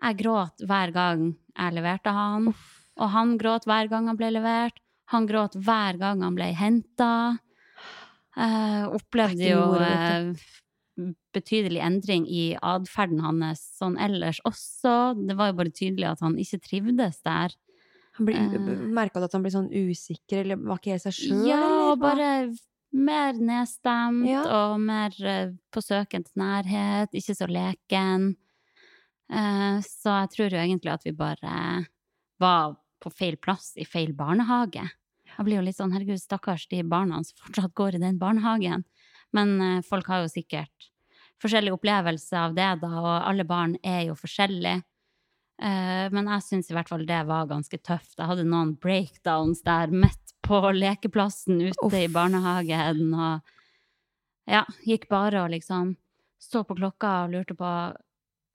Jeg gråt hver gang jeg leverte han, og han gråt hver gang han ble levert. Han gråt hver gang han ble henta. Eh, opplevde jo eh, betydelig endring i atferden hans sånn ellers også. Det var jo bare tydelig at han ikke trivdes der. Han Eh. Merka du at han ble sånn usikker, eller var ikke helt seg sjøl? Ja, og bare mer nedstemt Ja. og mer eh, på søken til nærhet, ikke så leken. Eh, så jeg tror jo egentlig at vi bare var på feil plass i feil barnehage. Jeg blir jo litt sånn, herregud, stakkars de barna som fortsatt går i den barnehagen. Men eh, folk har jo sikkert forskjellig opplevelse av det, da, og alle barn er jo forskjellige. Eh, men jeg syns i hvert fall det var ganske tøft. Jeg hadde noen breakdowns der midt på lekeplassen ute Uff. i barnehagen, og ja, gikk bare og liksom så på klokka og lurte på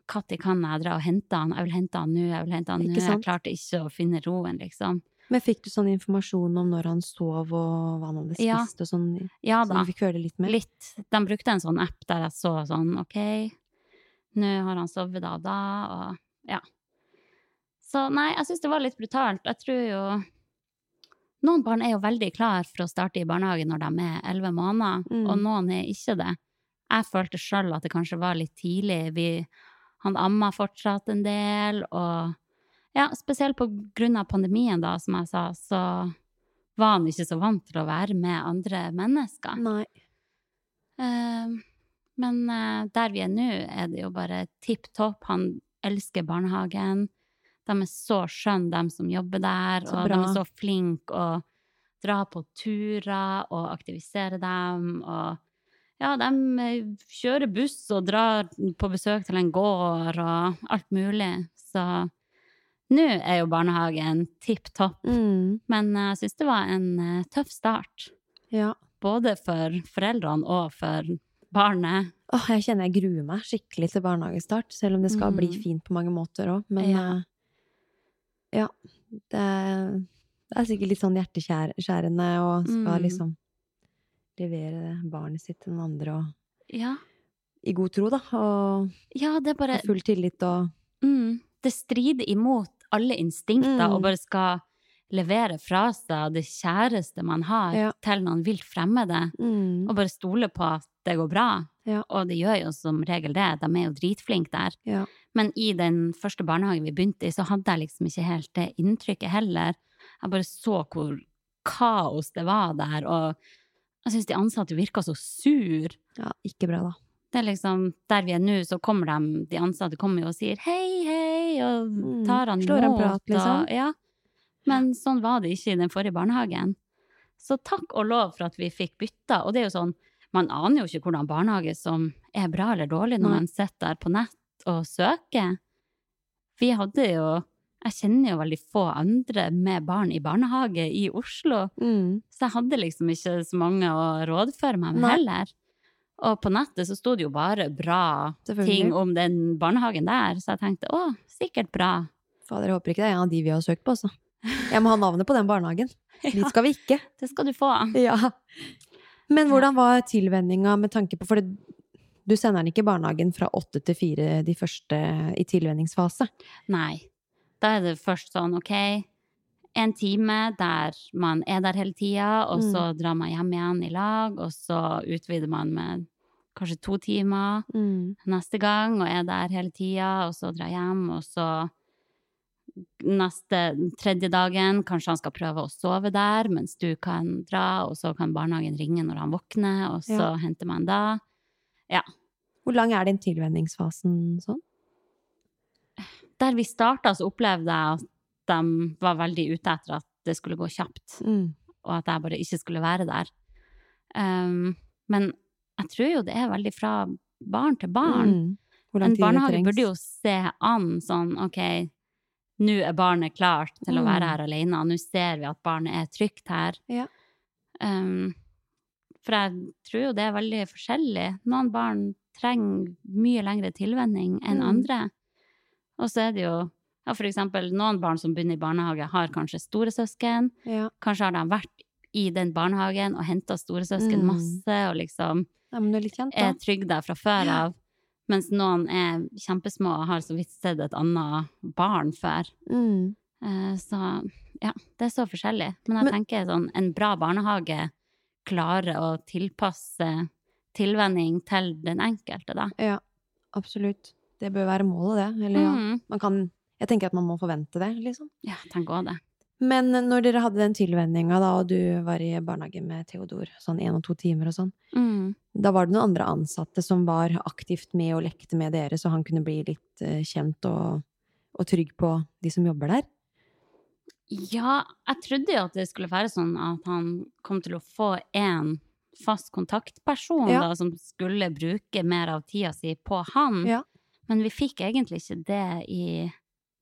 når kan jeg dra og hente han? Jeg vil hente han nå, jeg vil hente han nå. Jeg klarte ikke å finne roen, liksom. Men fikk du sånn informasjon om når han sov, og hva han hadde Ja. spist, og sånn? Ja Så du fikk føle litt med? Litt. De brukte en sånn app der jeg så sånn, OK, nå har han sovet da og da, og ja. Så nei, jeg syns det var litt brutalt. Jeg tror jo Noen barn er jo veldig klar for å starte i barnehage når de er elleve måneder, Mm. og noen er ikke det. Jeg følte sjøl at det kanskje var litt tidlig. Vi, han amma fortsatt en del, og ja, spesielt av pandemien, da, som jeg sa, så var han ikke så vant til å være med andre mennesker. Nei. Uh, men uh, der vi er nå, er det jo bare tipp topp. Han elsker barnehagen. De er så skjønne, de som jobber der, og de er så flinke å dra på turer og aktivisere dem. Og ja, de eh, kjører buss og drar på besøk til en gård og alt mulig. Så nå er jo barnehagen tipp topp. Mm. Men jeg syns det var en eh, tøff start Ja. både for foreldrene og for barnet. Åh, jeg kjenner jeg gruer meg skikkelig til barnehagestart, selv om det skal bli Mm. fint på mange måter òg. Men Ja. eh, ja, det, er- det er sikkert litt sånn hjerteskjærende å skal Mm. liksom levere barnet sitt til den andre og Ja, i god tro, da. Og ja det bare full tillit og mm, Det strider imot alle instinkter Mm. og bare skal levere fra seg det kjæreste man har, Ja. til noen vilt fremmede, mm, og bare stole på at det går bra. Ja. Og det gjør jo som regel det, de er jo dritflinke der. ja. Men i den første barnehagen vi begynte i, så hadde jeg liksom ikke helt det inntrykket heller. Jeg bare så hvor kaos det var der, og jeg syns de ansatte virka så sur. ja. Ikke bra, da. Det er liksom, Der vi er nå, så kommer de, de ansatte kommer jo og sier hei, hei, og Mm, tar han slår en prat, liksom. Ja. Men sånn var det ikke i den forrige barnehagen. Så takk og lov for at vi fikk bytta. Og det er jo sånn, man aner jo ikke hvordan barnehage som er bra eller dårlig når man sitter der på nett og søker. Vi hadde jo Jeg kjenner jo veldig få andre med barn i barnehage i Oslo. Mm. Så jeg hadde liksom ikke så mange å rådføre meg med Nei. heller. Og på nettet så sto det jo bare bra ting om den barnehagen der, så jeg tenkte å, sikkert bra. Fader, jeg håper ikke det er en av de vi har søkt på, altså. Jeg må ha navnet på den barnehagen. Dit skal vi ikke. Det skal du få. Ja. Men hvordan var tilvenninga med tanke på For det, du sender den ikke i barnehagen fra åtte til fire de første i tilvenningsfase. Nei. Da er det først sånn, OK, en time der man er der hele tida, og så Mm. drar man hjem igjen i lag, og så utvider man med kanskje to timer Mm. neste gang, og er der hele tida, og så drar hjem, og så neste tredje dagen, kanskje han skal prøve å sove der, mens du kan dra, og så kan barnehagen ringe når han våkner, og så Ja. henter man da. Ja. Hvor lang er den tilvenningsfasen sånn? Der vi starta, så opplevde jeg at de var veldig ute etter at det skulle gå kjapt, Mm. og at jeg bare ikke skulle være der. Um, men jeg tror jo det er veldig fra barn til barn. Mm. En barnehage burde jo se an sånn, ok, nå er barnet klart til å Mm. være her alene, og nå ser vi at barnet er trygt her. Ja. Um, for jeg tror jo det er veldig forskjellig. Noen barn trenger mye lengre tilvenning enn Mm. andre. Og så er det jo Ja, for eksempel noen barn som begynner i barnehage, har kanskje storesøsken. Ja. Kanskje har de vært i den barnehagen og henta storesøsken Mm. masse, og liksom ja, men er kjent, er trygg der fra før av. Mens noen er kjempesmå og har så vidt sett et annet barn før. Mm. Eh, Så ja, det er så forskjellig. Men jeg Men- tenker sånn, en bra barnehage klarer å tilpasse tilvenning til den enkelte, da. Ja, absolutt. Det bør være målet, det. Eller ja, Mm. man kan Jeg tenker at man må forvente det, liksom. Ja, tenk òg det. Men når dere hadde den tilvenninga, da, og du var i barnehage med Theodor, sånn én og to timer og sånn, Mm. da var det noen andre ansatte som var aktivt med og lekte med dere, så han kunne bli litt eh, kjent og, og trygg på de som jobber der? Ja, jeg trodde jo at det skulle være sånn at han kom til å få en fast kontaktperson Ja. da, som skulle bruke mer av tida si på han. Ja. Men vi fikk egentlig ikke det i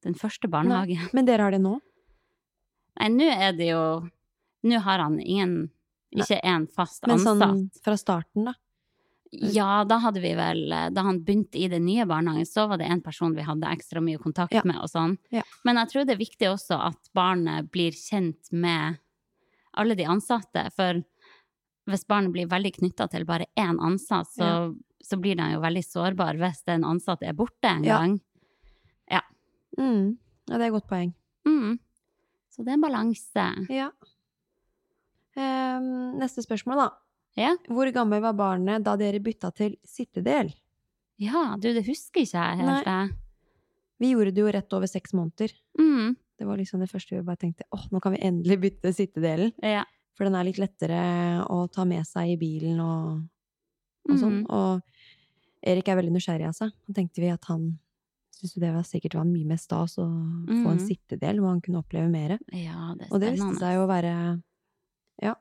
den første barnehagen. Men dere har det nå? Nei, nå er det jo Nå har han ingen Ikke en fast ansatt. Men sånn fra starten, da? Ja, da hadde vi vel Da han begynte i den nye barnehagen, så var det en person vi hadde ekstra mye kontakt Ja. med og sånn. Ja. Men jeg tror det er viktig også at barnet blir kjent med alle de ansatte, for hvis barnet blir veldig knytta til bare én ansatt, så, så blir de jo veldig sårbar hvis den ansatte er borte en Ja. gang. Mm. Ja, det er et godt poeng. Mm. Så det er en balanse. Ja. Um, neste spørsmål, da. Ja. Hvor gammel var barnet da dere bytta til sittedel? Ja, du, det husker ikke jeg helt. Nei. Vi gjorde det jo rett over seks måneder. Mm. Det var liksom det første vi bare tenkte åh, nå kan vi endelig bytte sittedelen. Ja. For den er litt lettere å ta med seg i bilen og, og sånn. Mm. Og Erik er veldig nysgjerrig av seg. Da tenkte vi at han syntes det var sikkert var mye mer stas å få en Mhm. sittedel hvor han kunne oppleve mer. ja, det Og det viste seg jo å være ja,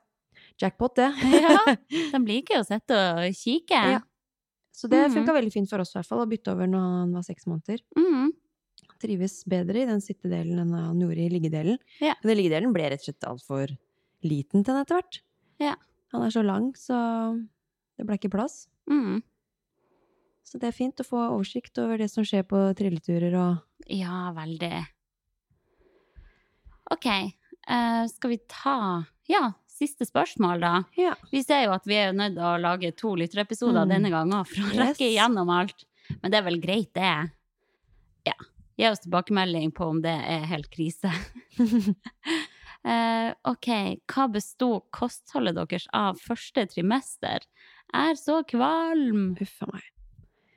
jackpot, det. Ja, de liker å sitte og kikke. Ja. Så det Mhm. funka veldig fint for oss i hvert fall, å bytte over når han var seks måneder. Mm. Trives bedre i den sittedelen enn han gjorde i liggedelen. Ja. Men den liggedelen ble rett og slett altfor liten til den etter hvert. Ja. Han er så lang, så det ble ikke plass. Mm. Så det er fint å få oversikt over det som skjer på trilleturer og Ja, veldig. OK, Uh, skal vi ta ja, siste spørsmål, da? Ja. Vi ser jo at vi er nødt til å lage to lytterepisoder Mm. denne gangen for å Yes. rekke igjennom alt. Men det er vel greit, det. Ja. Gi oss tilbakemelding på om det er helt krise. uh, OK, hva besto kostholdet deres av første trimester? Er så kvalm. Huff a meg.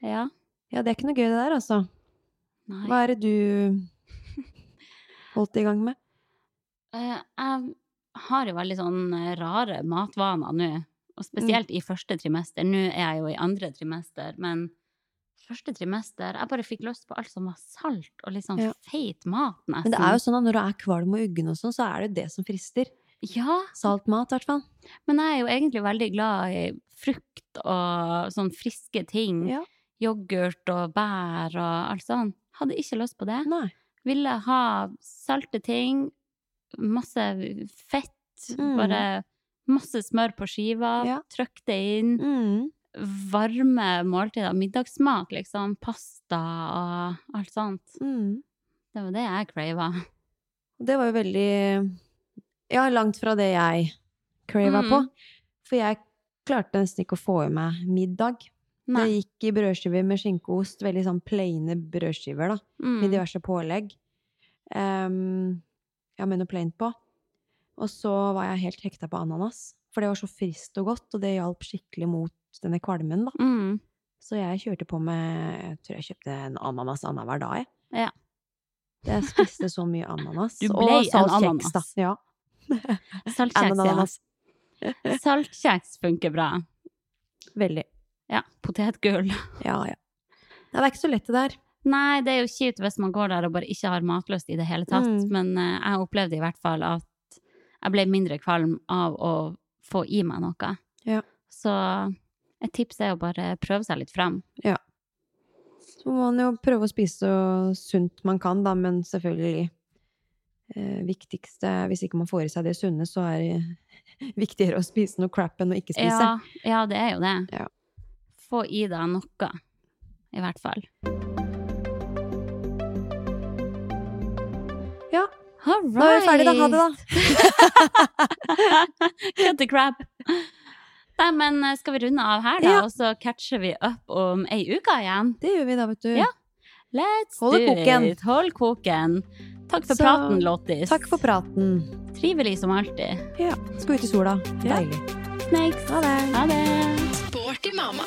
Ja. Ja, det er ikke noe gøy det der, altså. Nei. Hva er det du holdt i gang med? Uh, jeg har jo veldig sånn eh, rare matvaner nå, og spesielt i første trimester. Nå er jeg jo i andre trimester, men første trimester Jeg bare fikk lyst på alt som var salt og litt sånn Ja. feit mat, nesten. Men det er jo sånn at når du er kvalm og uggen og sånn, så er det jo det som frister. Ja, Salt mat, i hvert fall. men jeg er jo egentlig veldig glad i frukt og sånn friske ting. Ja. Yoghurt og bær og alt sånt. Hadde ikke lyst på det. Nei. Ville ha salte ting, masse fett, Mm. bare masse smør på skiva, Ja. trykk det inn. Mm. Varme måltider, middagsmat, liksom. Pasta og alt sånt. Mm. Det var det jeg crava. Det var jo veldig Ja, langt fra det jeg crava Mm. på. For jeg klarte nesten ikke å få i meg middag. Det gikk i brødskiver med skinke og ost, veldig sånn plaine brødskiver, da. Med Mm. diverse pålegg. Um, ja, med noe plaint på. Og så var jeg helt hekta på ananas. For det var så friskt og godt, og det hjalp skikkelig mot denne kvalmen, da. Mm. Så jeg kjørte på med Jeg tror jeg kjøpte en ananas annenhver dag, jeg. Ja. Jeg spiste så mye ananas. Du ble og saltkjeks, da. Ja. Saltkjeks, ja. Saltkjeks funker bra. Veldig. Ja. Potetgull. Ja, ja. Det er ikke så lett, det der. Nei, det er jo kjipt hvis man går der og bare ikke har matlyst i det hele tatt. Mm. Men uh, jeg opplevde i hvert fall at jeg ble mindre kvalm av å få i meg noe. Ja. Så et tips er å bare prøve seg litt frem. Så må man jo prøve å spise så sunt man kan, da, men selvfølgelig eh, viktigste Hvis ikke man får i seg det sunne, så er det viktigere å spise noe crap enn å ikke spise. Ja, ja, det er jo det. Ja. Få i deg noe, i hvert fall. All Da er vi ferdige, da. Ha det, da. Cut the crap. Nei, men eh, skal vi runde av her, da? Ja. Og så catcher vi opp om ei uke igjen? Det gjør vi da, vet du. Ja. Let's Hold do koken. it. Hold koken. Takk for Så- praten, Lottis. Takk for praten. Trivelig som alltid. Ja. Skal ut i sola. Ja. Deilig. Snakes. Ha det. Ha det. Sporty mamma.